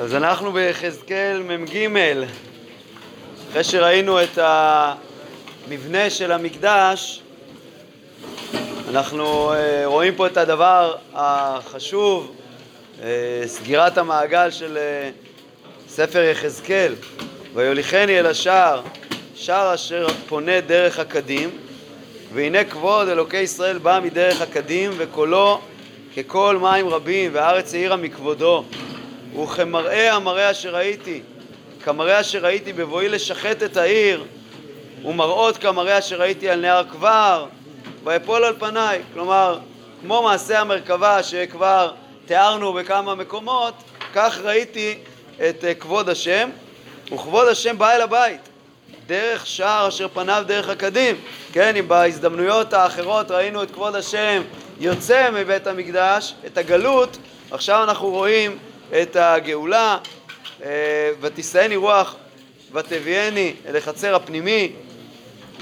אז אנחנו ביחזקאל מ"ג, אחרי שראינו את המבנה של המקדש, אנחנו אה, רואים פה את הדבר החשוב, אה, סגירת המעגל של אה, ספר יחזקאל, ויוליכני אל השער, שער אשר פונה דרך הקדים, והנה כבוד אלוקי ישראל בא מדרך הקדים, וקולו כקול מים רבים, והארץ העירה מכבודו. וכמראה המראה אשר ראיתי, כמראה אשר ראיתי בבואי לשחט את העיר, ומראות כמראה אשר ראיתי על נהר כבר, ויפול על פניי. כלומר, כמו מעשה המרכבה שכבר תיארנו בכמה מקומות, כך ראיתי את אה, כבוד השם, וכבוד השם בא אל הבית, דרך שער אשר פניו דרך הקדים. כן, אם בהזדמנויות האחרות ראינו את כבוד השם יוצא מבית המקדש, את הגלות, עכשיו אנחנו רואים את הגאולה, אה, ותישאני רוח ותביאני אל החצר הפנימי,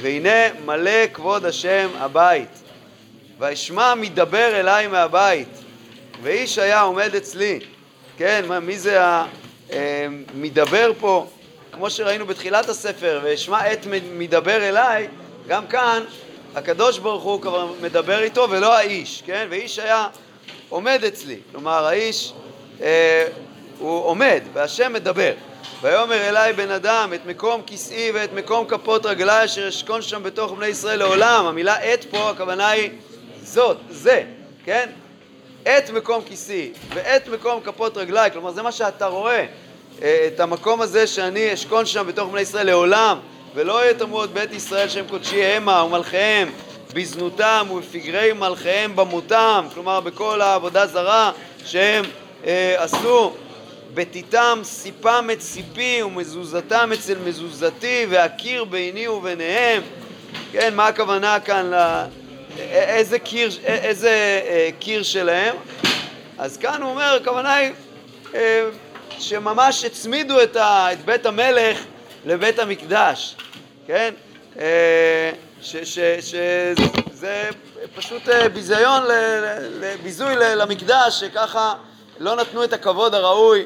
והנה מלא כבוד השם הבית. ואשמע מדבר אליי מהבית, ואיש היה עומד אצלי. כן, מי זה המדבר אה, פה? כמו שראינו בתחילת הספר, ואשמע עת מדבר אליי, גם כאן הקדוש ברוך הוא כבר מדבר איתו ולא האיש, כן? ואיש היה עומד אצלי. כלומר, האיש אה, הוא עומד, והשם מדבר. ויאמר אליי בן אדם את מקום כסאי ואת מקום כפות רגלי אשר אשכון שם בתוך בני ישראל לעולם. המילה עת פה הכוונה היא זאת, זה, כן? את מקום כיסי ואת מקום כפות רגלי, כלומר זה מה שאתה רואה, אה, את המקום הזה שאני אשכון שם בתוך בני ישראל לעולם, ולא יתמו את בית ישראל שהם קודשי המה ומלכיהם בזנותם ובפגרי מלכיהם במותם, כלומר בכל העבודה זרה שהם עשו בתיתם סיפם את סיפי ומזוזתם אצל מזוזתי והקיר ביני וביניהם כן, מה הכוונה כאן, לא... איזה קיר, איזה אה, קיר שלהם? אז כאן הוא אומר, הכוונה היא אה, שממש הצמידו את, ה, את בית המלך לבית המקדש, כן? אה, שזה פשוט אה, ביזיון, ביזוי למקדש, שככה לא נתנו את הכבוד הראוי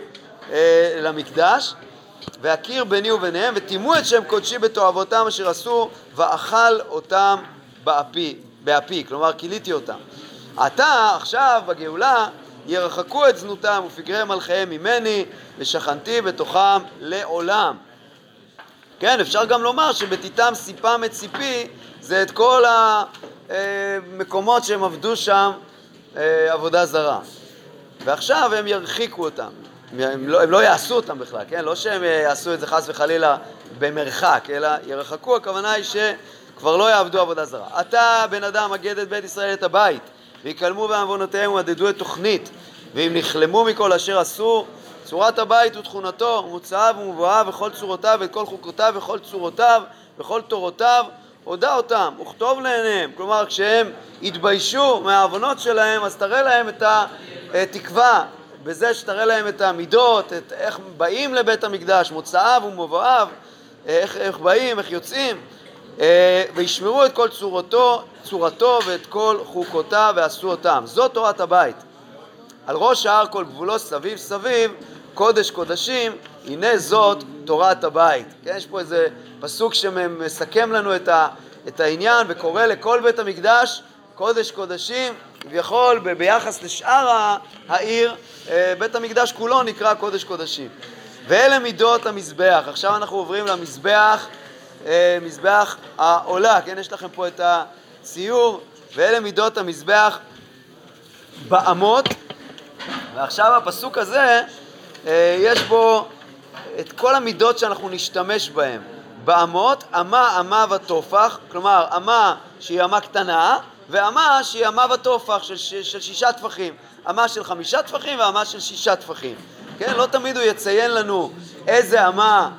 אה, למקדש. והכיר ביני וביניהם, וטימאו את שם קודשי בתועבותם אשר עשו, ואכל אותם באפי, באפי, כלומר כיליתי אותם. עתה, עכשיו, בגאולה, ירחקו את זנותם ופגרי מלכיהם ממני, ושכנתי בתוכם לעולם. כן, אפשר גם לומר שבתיתם סיפם את סיפי, זה את כל המקומות שהם עבדו שם אה, עבודה זרה. ועכשיו הם ירחיקו אותם. הם לא, הם לא יעשו אותם בכלל, כן? לא שהם יעשו את זה חס וחלילה במרחק, אלא ירחקו, הכוונה היא שכבר לא יעבדו עבודה זרה. אתה, בן אדם, מגד את בית ישראל את הבית, ויקלמו בעוונותיהם ומדדו את תוכנית, ואם נכלמו מכל אשר עשו, צורת הבית ותכונתו, ומוצאיו ומבואיו וכל צורותיו ואת כל חוקותיו וכל צורותיו וכל תורותיו, הודע אותם, וכתוב לעיניהם. כלומר, כשהם התביישו מהעוונות שלהם, אז תראה להם את התקווה בזה שתראה להם את המידות, את איך באים לבית המקדש, מוצאיו ומבואיו, איך, איך באים, איך יוצאים, אה, וישמרו את כל צורתו, צורתו ואת כל חוקותיו ועשו אותם. זאת תורת הבית. על ראש ההר כל גבולו סביב סביב, קודש קודשים, הנה זאת תורת הבית. כן, יש פה איזה פסוק שמסכם לנו את, ה, את העניין וקורא לכל בית המקדש קודש קודשים, כביכול ביחס לשאר העיר, אה, בית המקדש כולו נקרא קודש קודשים. ואלה מידות המזבח. עכשיו אנחנו עוברים למזבח, אה, מזבח העולה, כן, יש לכם פה את הציור, ואלה מידות המזבח באמות, ועכשיו הפסוק הזה, אה, יש בו את כל המידות שאנחנו נשתמש בהן. באמות, אמה, אמה וטופח, כלומר אמה שהיא אמה קטנה, ואמה שהיא אמה וטופח של, של, של שישה טפחים. אמה של חמישה טפחים ואמה של שישה טפחים. כן, לא תמיד הוא יציין לנו איזה אמה,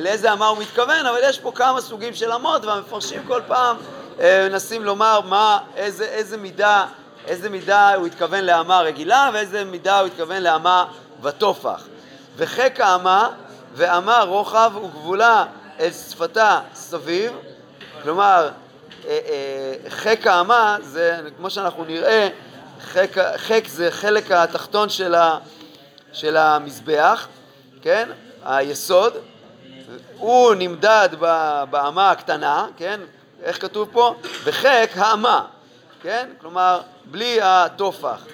לאיזה אמה הוא מתכוון, אבל יש פה כמה סוגים של אמות, והמפרשים כל פעם אה, מנסים לומר מה, איזה, איזה מידה, איזה מידה הוא התכוון לאמה רגילה ואיזה מידה הוא התכוון לאמה וטופח. וחק האמה ואמה רוחב וגבולה אל שפתה סביב, כלומר חק האמה זה, כמו שאנחנו נראה, חק, חק זה חלק התחתון של, ה, של המזבח, כן? היסוד, הוא נמדד באמה הקטנה, כן? איך כתוב פה? בחק האמה, כן? כלומר, בלי הטופח.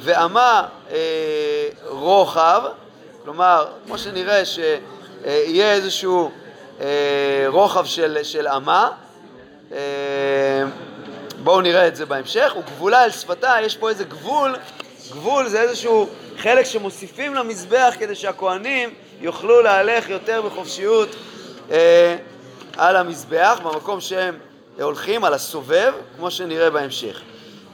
ואמה אה, רוחב, כלומר, כמו שנראה שיהיה איזשהו אה, רוחב של, של אמה, אה, בואו נראה את זה בהמשך, וגבולה אל שפתה, יש פה איזה גבול, גבול זה איזשהו חלק שמוסיפים למזבח כדי שהכוהנים יוכלו להלך יותר בחופשיות אה, על המזבח, במקום שהם הולכים, על הסובב, כמו שנראה בהמשך.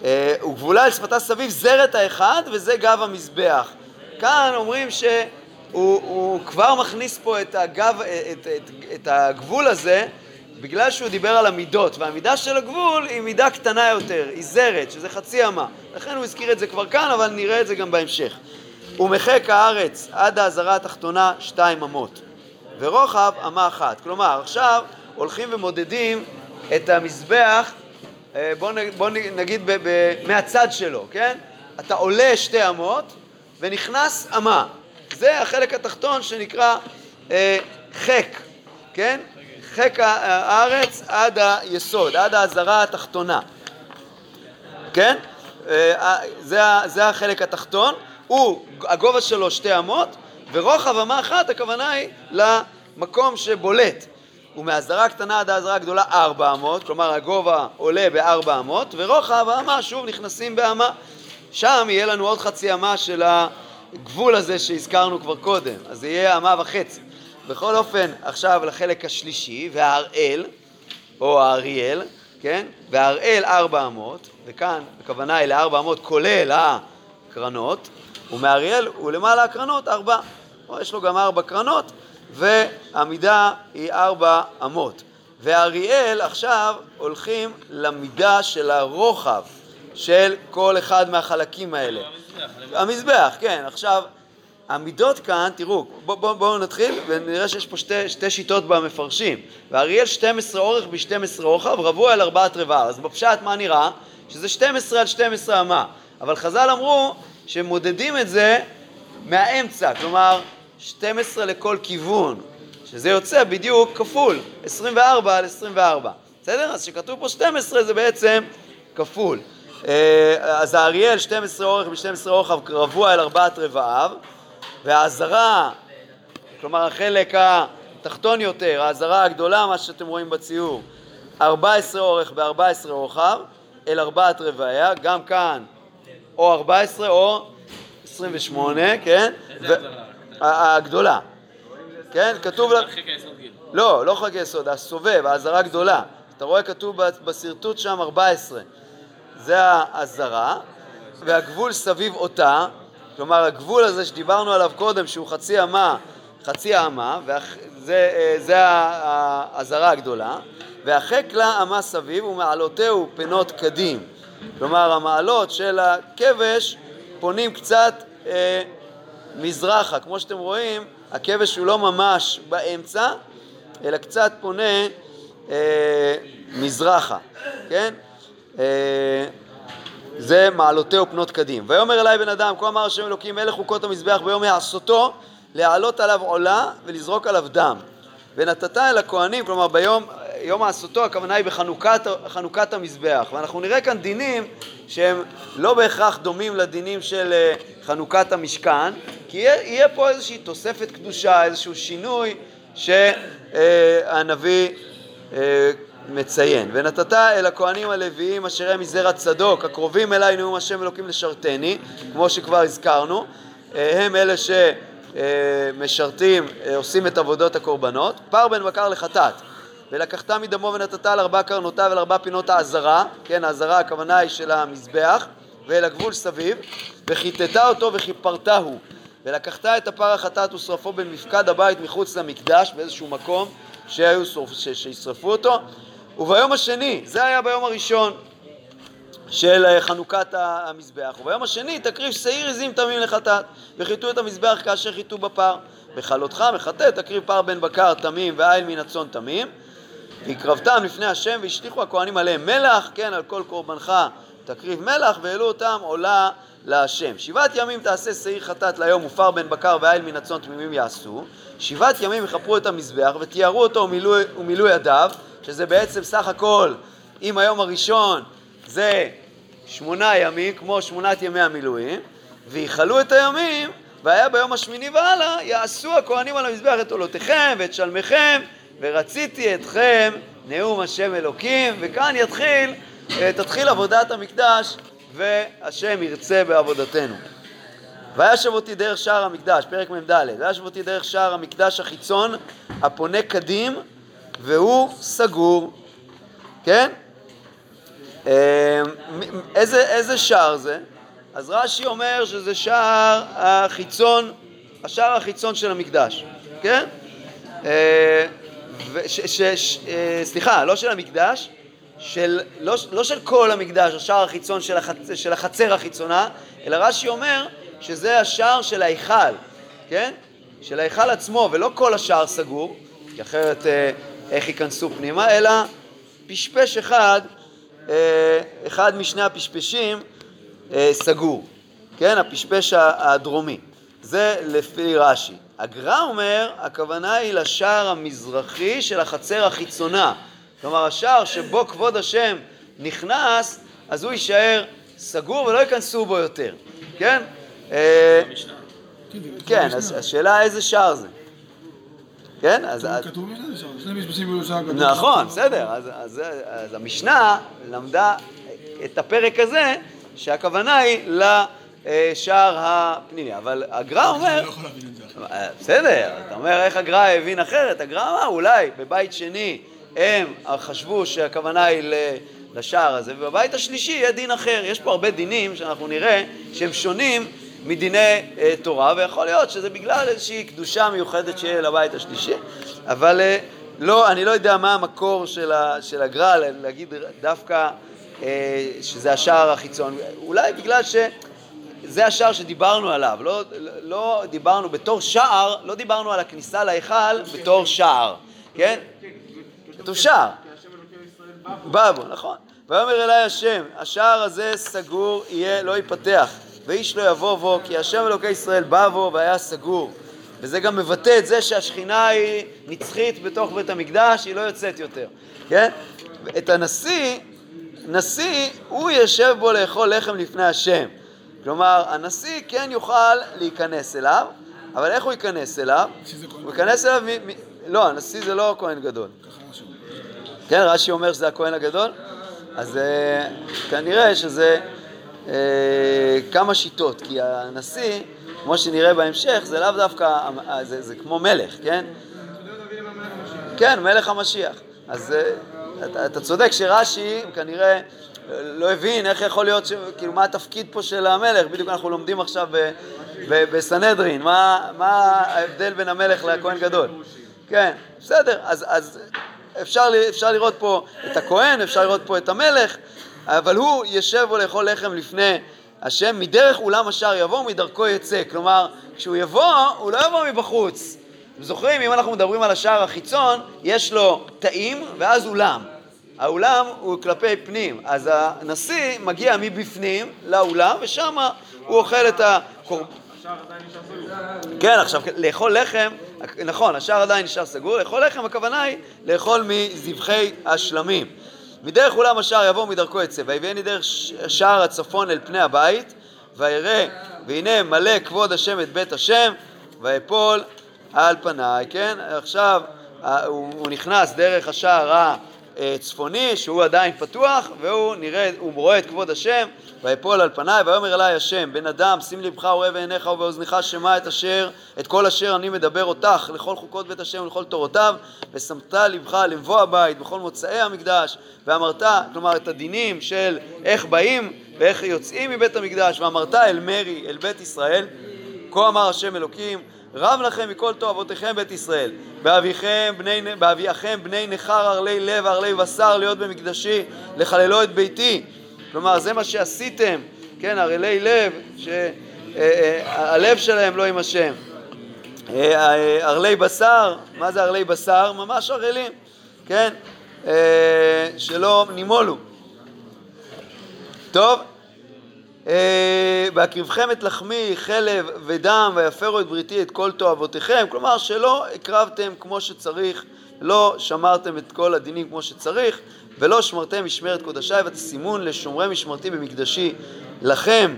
אה, וגבולה אל שפתה סביב זרת האחד וזה גב המזבח. כאן אומרים שהוא כבר מכניס פה את, הגב, את, את, את הגבול הזה בגלל שהוא דיבר על המידות, והמידה של הגבול היא מידה קטנה יותר, היא זרת, שזה חצי אמה. לכן הוא הזכיר את זה כבר כאן, אבל נראה את זה גם בהמשך. ומחק הארץ עד האזהרה התחתונה שתיים אמות, ורוחב אמה אחת. כלומר, עכשיו הולכים ומודדים את המזבח, אה, בואו בוא נגיד ב, ב, מהצד שלו, כן? אתה עולה שתי אמות ונכנס אמה. זה החלק התחתון שנקרא אה, חק, כן? חק הארץ עד היסוד, עד האזהרה התחתונה, כן? אה, זה, זה החלק התחתון, הוא, הגובה שלו שתי אמות, ורוחב אמה אחת, הכוונה היא למקום שבולט. ומהסדרה קטנה עד ההסדרה הגדולה ארבע אמות, כלומר הגובה עולה בארבע אמות, ורוחב האמה שוב נכנסים באמה. שם יהיה לנו עוד חצי אמה של הגבול הזה שהזכרנו כבר קודם, אז זה יהיה אמה וחצי. בכל אופן, עכשיו לחלק השלישי, וההראל, או האריאל, כן? ארבע אמות, וכאן הכוונה היא לארבע אמות כולל הקרנות, ומהאריאל הוא למעלה הקרנות ארבע. יש לו גם ארבע קרנות, והמידה היא ארבע אמות. והאריאל עכשיו הולכים למידה של הרוחב של כל אחד מהחלקים האלה. המזבח, כן. עכשיו, המידות כאן, תראו, בואו בוא, בוא נתחיל ונראה שיש פה שתי, שתי שיטות במפרשים. ואריאל 12 אורך ב-12 רוחב, רבוע על ארבעת רבעיו. אז בפשט מה נראה? שזה 12 על 12 אמה. אבל חז"ל אמרו שמודדים את זה מהאמצע, כלומר 12 לכל כיוון, שזה יוצא בדיוק כפול, 24 על 24. בסדר? אז כשכתוב פה 12 זה בעצם כפול. אה, אז האריאל 12 אורך ב-12 רוחב רבוע אל ארבעת רבעיו, והאזהרה, כלומר החלק התחתון יותר, האזהרה הגדולה, מה שאתם רואים בציור, 14 אורך ב-14 רוחב, אל ארבעת רבעיה, גם כאן או 14 או 28, כן? הגדולה. כן? כתוב... לא, לא חלקי יסוד, הסובב, האזהרה הגדולה. אתה רואה כתוב בשרטוט שם 14. זה האזהרה, והגבול סביב אותה, כלומר הגבול הזה שדיברנו עליו קודם, שהוא חצי אמה, חצי האמה, וזה האזהרה הגדולה, והחק לה אמה סביב ומעלותהו פנות קדים. כלומר המעלות של הכבש פונים קצת אה, מזרחה. כמו שאתם רואים, הכבש הוא לא ממש באמצע, אלא קצת פונה אה, מזרחה, כן? אה, זה מעלותיהו פנות קדים. ויאמר אליי בן אדם, כה אמר השם אלוקים מלך חוקות המזבח ביום יעשותו להעלות עליו עולה ולזרוק עליו דם. ונתת אל הכהנים, כלומר ביום יום העשותו הכוונה היא בחנוכת המזבח, ואנחנו נראה כאן דינים שהם לא בהכרח דומים לדינים של אה, חנוכת המשכן, כי יהיה, יהיה פה איזושהי תוספת קדושה, איזשהו שינוי שהנביא אה, מציין. ונתת אל הכהנים הלוויים אשר הם מזרע צדוק, הקרובים אליי נאום השם אלוקים לשרתני, כמו שכבר הזכרנו, אה, הם אלה שמשרתים, עושים את עבודות הקורבנות, פר בן בקר לחטאת. ולקחת מדמו ונתת על ארבע קרנותיו ועל ארבע פינות העזרה, כן, העזרה הכוונה היא של המזבח, ואל הגבול סביב, וכיתת אותו וכיפרתהו, ולקחת את הפר החטאת ושרפו בין מפקד הבית מחוץ למקדש, באיזשהו מקום שישרפו אותו, וביום השני, זה היה ביום הראשון של אה, חנוכת המזבח, וביום השני תקריב שעיר עזים תמים לחטאת, וחיטו את המזבח כאשר חיטו בפר. בכלותך מחטא תקריב פר בן בקר תמים ואיל מן הצאן תמים, והקרבתם לפני השם והשליכו הכהנים עליהם מלח, כן, על כל קורבנך תקריב מלח, והעלו אותם עולה להשם. שבעת ימים תעשה שעיר חטאת ליום ופר בן בקר ואיל מן הצאן תמימים יעשו. שבעת ימים יכפרו את המזבח ותיארו אותו ומילאו ידיו, שזה בעצם סך הכל, אם היום הראשון זה שמונה ימים, כמו שמונת ימי המילואים, ויכלו את הימים, והיה ביום השמיני והלאה, יעשו הכהנים על המזבח את עולותיכם ואת שלמיכם, ורציתי אתכם נאום השם אלוקים, וכאן יתחיל, אה, תתחיל עבודת המקדש, והשם ירצה בעבודתנו. וישב אותי דרך שער המקדש, פרק מ"ד, וישב אותי דרך שער המקדש החיצון, הפונה קדים, והוא סגור, כן? אה, איזה, איזה שער זה? אז רש"י אומר שזה שער החיצון, השער החיצון של המקדש, כן? אה, ש, ש, ש, אה, סליחה, לא של המקדש, של, לא, לא של כל המקדש, השער החיצון של, החצ, של החצר החיצונה, אלא רש"י אומר שזה השער של ההיכל, כן? של ההיכל עצמו, ולא כל השער סגור, כי אחרת אה, איך ייכנסו פנימה, אלא פשפש אחד, אחד משני הפשפשים אה, סגור, כן? הפשפש הדרומי. זה לפי רש"י. הגר"א אומר, הכוונה היא לשער המזרחי של החצר החיצונה. כלומר, השער שבו כבוד השם נכנס, אז הוא יישאר סגור ולא ייכנסו בו יותר, כן? אה, כן, אז השאלה איזה שער זה. כן? אז... כתוב שני משפטים גדול. נכון, בסדר. אז המשנה למדה את הפרק הזה שהכוונה היא לשער הפנימי. אבל הגר"א אומר... לא את זה. אה, בסדר, אתה אומר איך הגר"א הבין אחרת. הגר"א אמר אולי בבית שני הם חשבו שהכוונה היא לשער הזה, ובבית השלישי יהיה דין אחר. יש פה הרבה דינים שאנחנו נראה שהם שונים מדיני אה, תורה, ויכול להיות שזה בגלל איזושהי קדושה מיוחדת שיהיה לבית השלישי, אבל אה, לא, אני לא יודע מה המקור של, של הגר"א להגיד דווקא אה, שזה השער החיצון, אולי בגלל שזה השער שדיברנו עליו, לא, לא דיברנו בתור שער, לא דיברנו על הכניסה להיכל בתור שער, כן? כתוב שער. בא בו, נכון. ויאמר אלי השם, השער הזה סגור יהיה, לא ייפתח, ואיש לא יבוא בו, כי השם אלוקי ישראל בא בו והיה סגור. וזה גם מבטא את זה שהשכינה היא נצחית בתוך בית המקדש, היא לא יוצאת יותר, כן? את הנשיא נשיא, הוא יושב בו לאכול לחם לפני השם. כלומר, הנשיא כן יוכל להיכנס אליו, אבל איך הוא ייכנס אליו? הוא ייכנס אליו מ... מ... לא, הנשיא זה לא הכהן גדול. כן, רש"י אומר שזה הכהן הגדול? אז uh, כנראה שזה uh, כמה שיטות, כי הנשיא, כמו שנראה בהמשך, זה לאו דווקא, זה, זה כמו מלך, כן? כן, מלך המשיח. אז אתה, אתה צודק שרש"י כנראה לא הבין איך יכול להיות, ש... כאילו מה התפקיד פה של המלך, בדיוק אנחנו לומדים עכשיו בסנהדרין, מה, מה ההבדל בין המלך לכהן גדול. כן, בסדר, אז, אז אפשר, אפשר לראות פה את הכהן, אפשר לראות פה את המלך, אבל הוא ישב בו לאכול לחם לפני השם, מדרך אולם השער יבוא ומדרכו יצא. כלומר, כשהוא יבוא, הוא לא יבוא מבחוץ. אתם זוכרים, אם אנחנו מדברים על השער החיצון, יש לו תאים ואז אולם. האולם הוא כלפי פנים, אז הנשיא מגיע מבפנים לאולם ושם הוא אוכל את הקורבן. השער עדיין נשאר סגור. כן, עכשיו לאכול לחם, נכון, השער עדיין נשאר סגור, לאכול לחם הכוונה היא לאכול מזבחי השלמים. מדרך אולם השער יבוא מדרכו יצא, ויביאני דרך שער הצפון אל פני הבית, ויראה, והנה מלא כבוד השם את בית השם, ויפול על פניי, כן? עכשיו הוא, נכנס דרך השער הצפוני, שהוא עדיין פתוח, והוא נראה, הוא רואה את כבוד השם, ויפול על פניי, ויאמר אלי השם, בן אדם, שים לבך וראה בעיניך ובאוזניך שמע את אשר, את כל אשר אני מדבר אותך, לכל חוקות בית השם ולכל תורותיו, ושמת לבך למבוא הבית בכל מוצאי המקדש, ואמרת, כלומר את הדינים של איך באים ואיך יוצאים מבית המקדש, ואמרת אל מרי, אל בית ישראל, כה אמר השם אלוקים, רב לכם מכל תועבותיכם בית ישראל, באביכם בני, באביכם בני נכר ערלי לב ערלי בשר להיות במקדשי, לחללו את ביתי. כלומר, זה מה שעשיתם, כן, ערלי לב, שהלב אה, אה, שלהם לא עם השם. אה, ערלי בשר, מה זה ערלי בשר? ממש ערלים, כן, שלא נימולו. טוב, אה, בהקריבכם את לחמי, חלב ודם, ויפרו את בריתי את כל תועבותיכם, כלומר שלא הקרבתם כמו שצריך, לא שמרתם את כל הדינים כמו שצריך, ולא שמרתם משמרת קודשי ותשימון לשומרי משמרתי במקדשי לכם.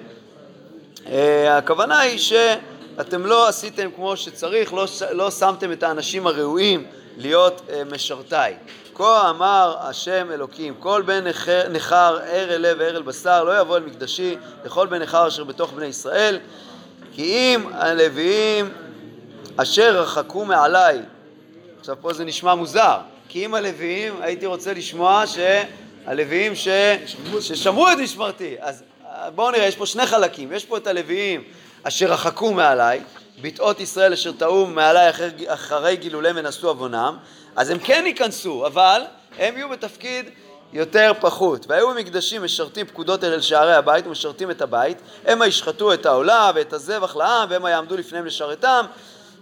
אה, הכוונה היא שאתם לא עשיתם כמו שצריך, לא, לא שמתם את האנשים הראויים להיות אה, משרתיי. כה אמר השם אלוקים, כל בן נכר, ער אל לב וער אל בשר, לא יבוא אל מקדשי לכל בן נכר אשר בתוך בני ישראל, כי אם הלוויים אשר רחקו מעליי, עכשיו פה זה נשמע מוזר, כי אם הלוויים, הייתי רוצה לשמוע שהלוויים ש... ששמרו את משמרתי, אז בואו נראה, יש פה שני חלקים, יש פה את הלוויים אשר רחקו מעליי, ביטאות ישראל אשר טעו מעליי אחרי, אחרי גילוליהם ונשאו עוונם, אז הם כן ייכנסו, אבל הם יהיו בתפקיד יותר פחות. והיו במקדשים משרתים פקודות אל שערי הבית ומשרתים את הבית, המה ישחטו את העולה ואת הזבח לעם, והמה יעמדו לפניהם לשרתם.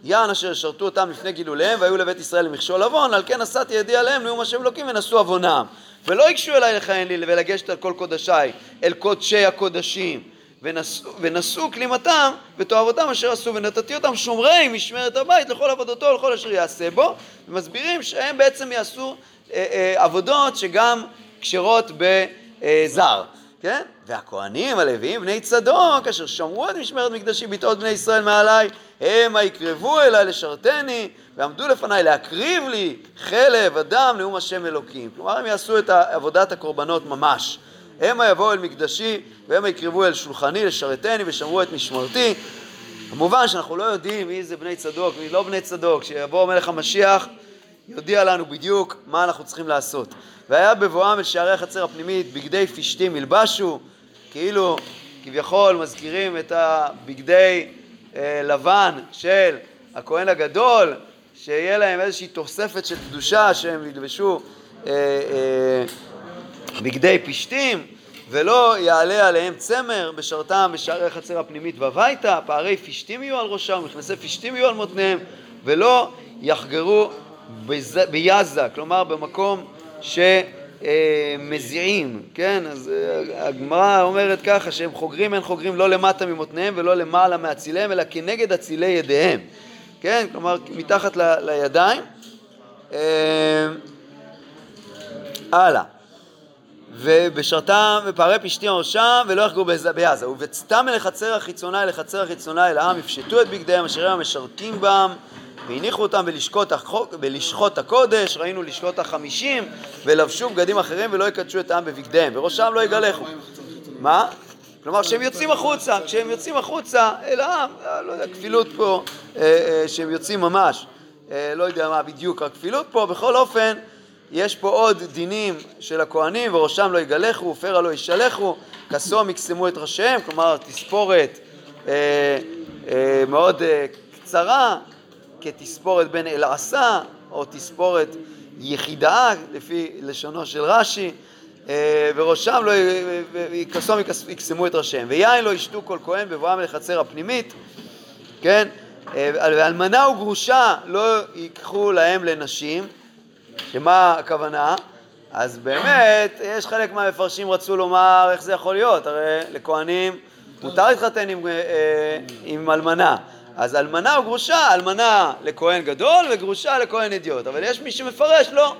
יען אשר ישרתו אותם לפני גילוליהם, והיו לבית ישראל למכשול עוון, על כן נשאתי ידי עליהם נאום השם אלוקים ונשאו עוונם. ולא ייגשו אליי לכהן לי ולגשת על כל קודשיי, אל קודשי הקודשים. ונשאו, ונשאו כלימתם ותועבותם אשר עשו ונתתי אותם שומרי משמרת הבית לכל עבודתו ולכל אשר יעשה בו. ומסבירים שהם בעצם יעשו אה, אה, עבודות שגם כשרות בזר, כן? והכהנים הלוויים בני צדוק אשר שמרו את משמרת מקדשי ביטאות בני ישראל מעליי המה יקרבו אליי לשרתני ועמדו לפניי להקריב לי חלב אדם נאום השם אלוקים. כלומר הם יעשו את עבודת הקורבנות ממש המה יבואו אל מקדשי והמה יקרבו אל שולחני לשרתני ושמרו את משמרתי. כמובן שאנחנו לא יודעים מי זה בני צדוק, מי לא בני צדוק, כשיבוא מלך המשיח יודיע לנו בדיוק מה אנחנו צריכים לעשות. והיה בבואם אל שערי החצר הפנימית בגדי פשתים ילבשו, כאילו כביכול מזכירים את הבגדי אה, לבן של הכהן הגדול, שיהיה להם איזושהי תוספת של קדושה שהם ילבשו אה, אה, בגדי פשתים, ולא יעלה עליהם צמר בשרתם בשערי החצר הפנימית והביתה, פערי פשתים יהיו על ראשם, מכנסי פשתים יהיו על מותניהם, ולא יחגרו ביזה, כלומר במקום שמזיעים, כן? אז אה, הגמרא אומרת ככה שהם חוגרים, אין חוגרים לא למטה ממותניהם ולא למעלה מאציליהם, אלא כנגד אצילי ידיהם, כן? כלומר מתחת ל, לידיים. אה, הלאה. ובשרתם ופערי פשתים ראשם ולא יחגרו בעזה ובצאתם אל החצר החיצונה אל החצר החיצונה אל העם יפשטו את בגדיהם אשר הם המשרתים בם והניחו אותם בלשכות, החוק, בלשכות הקודש, ראינו לשכות החמישים, ולבשו בגדים אחרים ולא יקדשו את העם בבגדיהם, וראשם לא יגלחו. מה? כלומר, כשהם יוצאים החוצה, כשהם יוצאים החוצה אל העם, אה, לא יודע, כפילות פה, אה, אה, שהם יוצאים ממש, לא יודע מה בדיוק הכפילות פה, בכל אופן, יש פה עוד דינים של הכהנים, וראשם לא יגלחו, ופרע לא ישלחו, כסום יקסמו את ראשיהם, כלומר תספורת אה, אה, מאוד אה, קצרה, כתספורת בין אלעשה, או תספורת יחידה, לפי לשונו של רש"י, אה, וראשם לא, כסום יקסמו את ראשיהם. ויין לא ישתו כל כהן בבואם לחצר הפנימית, כן? אה, ואלמנה וגרושה לא ייקחו להם לנשים, שמה הכוונה? אז באמת, יש חלק מהמפרשים רצו לומר איך זה יכול להיות, הרי לכהנים מותר להתחתן עם, אה, עם אלמנה. אז אלמנה או גרושה, אלמנה לכהן גדול וגרושה לכהן אידיוט. אבל יש מי שמפרש, לא.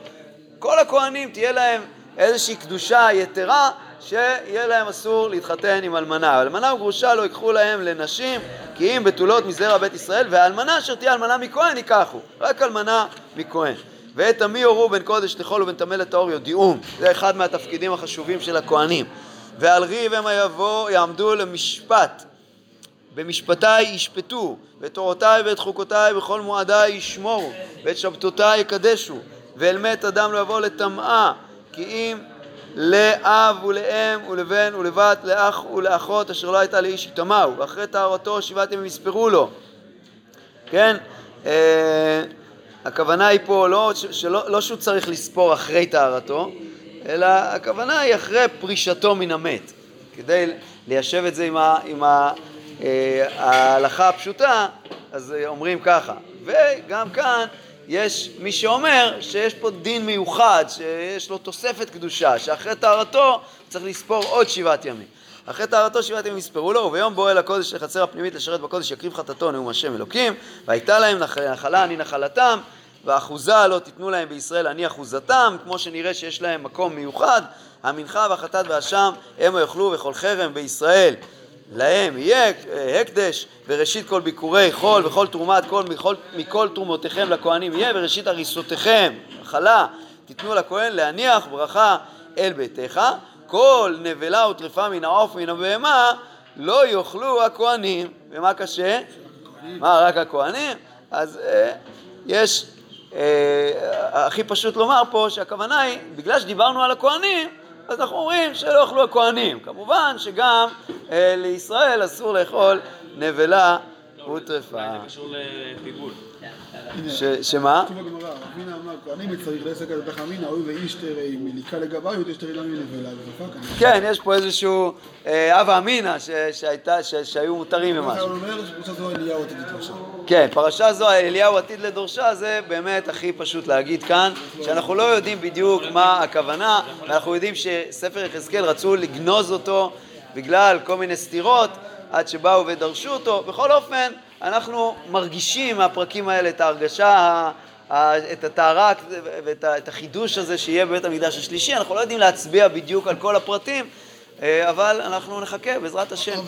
כל הכהנים תהיה להם איזושהי קדושה יתרה, שיהיה להם אסור להתחתן עם אלמנה. אלמנה וגרושה לא ייקחו להם לנשים, כי אם בתולות מזרע בית ישראל, והאלמנה אשר תהיה אלמנה מכהן ייקחו. רק אלמנה מכהן. ואת עמי הורו בין קודש לחול ובין טמא לטהור יודיעום. זה אחד מהתפקידים החשובים של הכהנים. ועל ריב המה יבוא, יעמדו למשפט. במשפטיי ישפטו, ואת תורותיי ואת חוקותיי בכל מועדיי ישמורו, ואת שבתותיי יקדשו, ואל מת אדם לא יבוא לטמאה, כי אם לאב ולאם ולבן ולבת, לאח ולאחות, אשר לא הייתה לאיש יטמאו, ואחרי טהרתו שבעת ימים יספרו לו. כן? אה, הכוונה היא פה לא, שלא, לא שהוא צריך לספור אחרי טהרתו, אלא הכוונה היא אחרי פרישתו מן המת, כדי ליישב את זה עם, ה, עם ה, אה, ההלכה הפשוטה, אז אומרים ככה. וגם כאן יש מי שאומר שיש פה דין מיוחד, שיש לו תוספת קדושה, שאחרי טהרתו צריך לספור עוד שבעת ימים. אחרי טהרתו שבעת ימים יספרו לו, וביום בוא אל הקודש לחצר הפנימית לשרת בקודש יקריב חטאתו נאום השם אלוקים, והייתה להם נחלה אני נחלתם, ואחוזה לא תיתנו להם בישראל אני אחוזתם, כמו שנראה שיש להם מקום מיוחד, המנחה והחטאת והאשם המה יאכלו וכל חרם בישראל להם יהיה אה, הקדש וראשית כל ביקורי חול וכל תרומת כל מכל, מכל תרומותיכם לכהנים יהיה וראשית הריסותיכם, מחלה, תיתנו לכהן להניח ברכה אל ביתך כל נבלה וטרפה מן העוף ומן הבהמה לא יאכלו הכהנים. ומה קשה? מה, רק הכהנים? אז אה, יש, אה, הכי פשוט לומר פה שהכוונה היא, בגלל שדיברנו על הכהנים, אז אנחנו אומרים שלא יאכלו הכהנים. כמובן שגם אה, לישראל אסור לאכול נבלה וטרפה. זה קשור לפיגול. שמה? כן, יש פה איזשהו אה, הווה אמינא שהיו מותרים הוא ממשהו. אומר שפרשה זו אליהו עתיד לדרשה. כן, פרשה זו, אליהו עתיד לדורשה, זה באמת הכי פשוט להגיד כאן, שאנחנו לא יודעים בדיוק מה הכוונה, ואנחנו יודעים שספר יחזקאל רצו לגנוז אותו בגלל כל מיני סתירות, עד שבאו ודרשו אותו. בכל אופן, אנחנו מרגישים מהפרקים האלה את ההרגשה, את הטהרה ואת החידוש הזה שיהיה בבית המקדש השלישי. אנחנו לא יודעים להצביע בדיוק על כל הפרטים, אה, אבל אנחנו נחכה, בעזרת השם.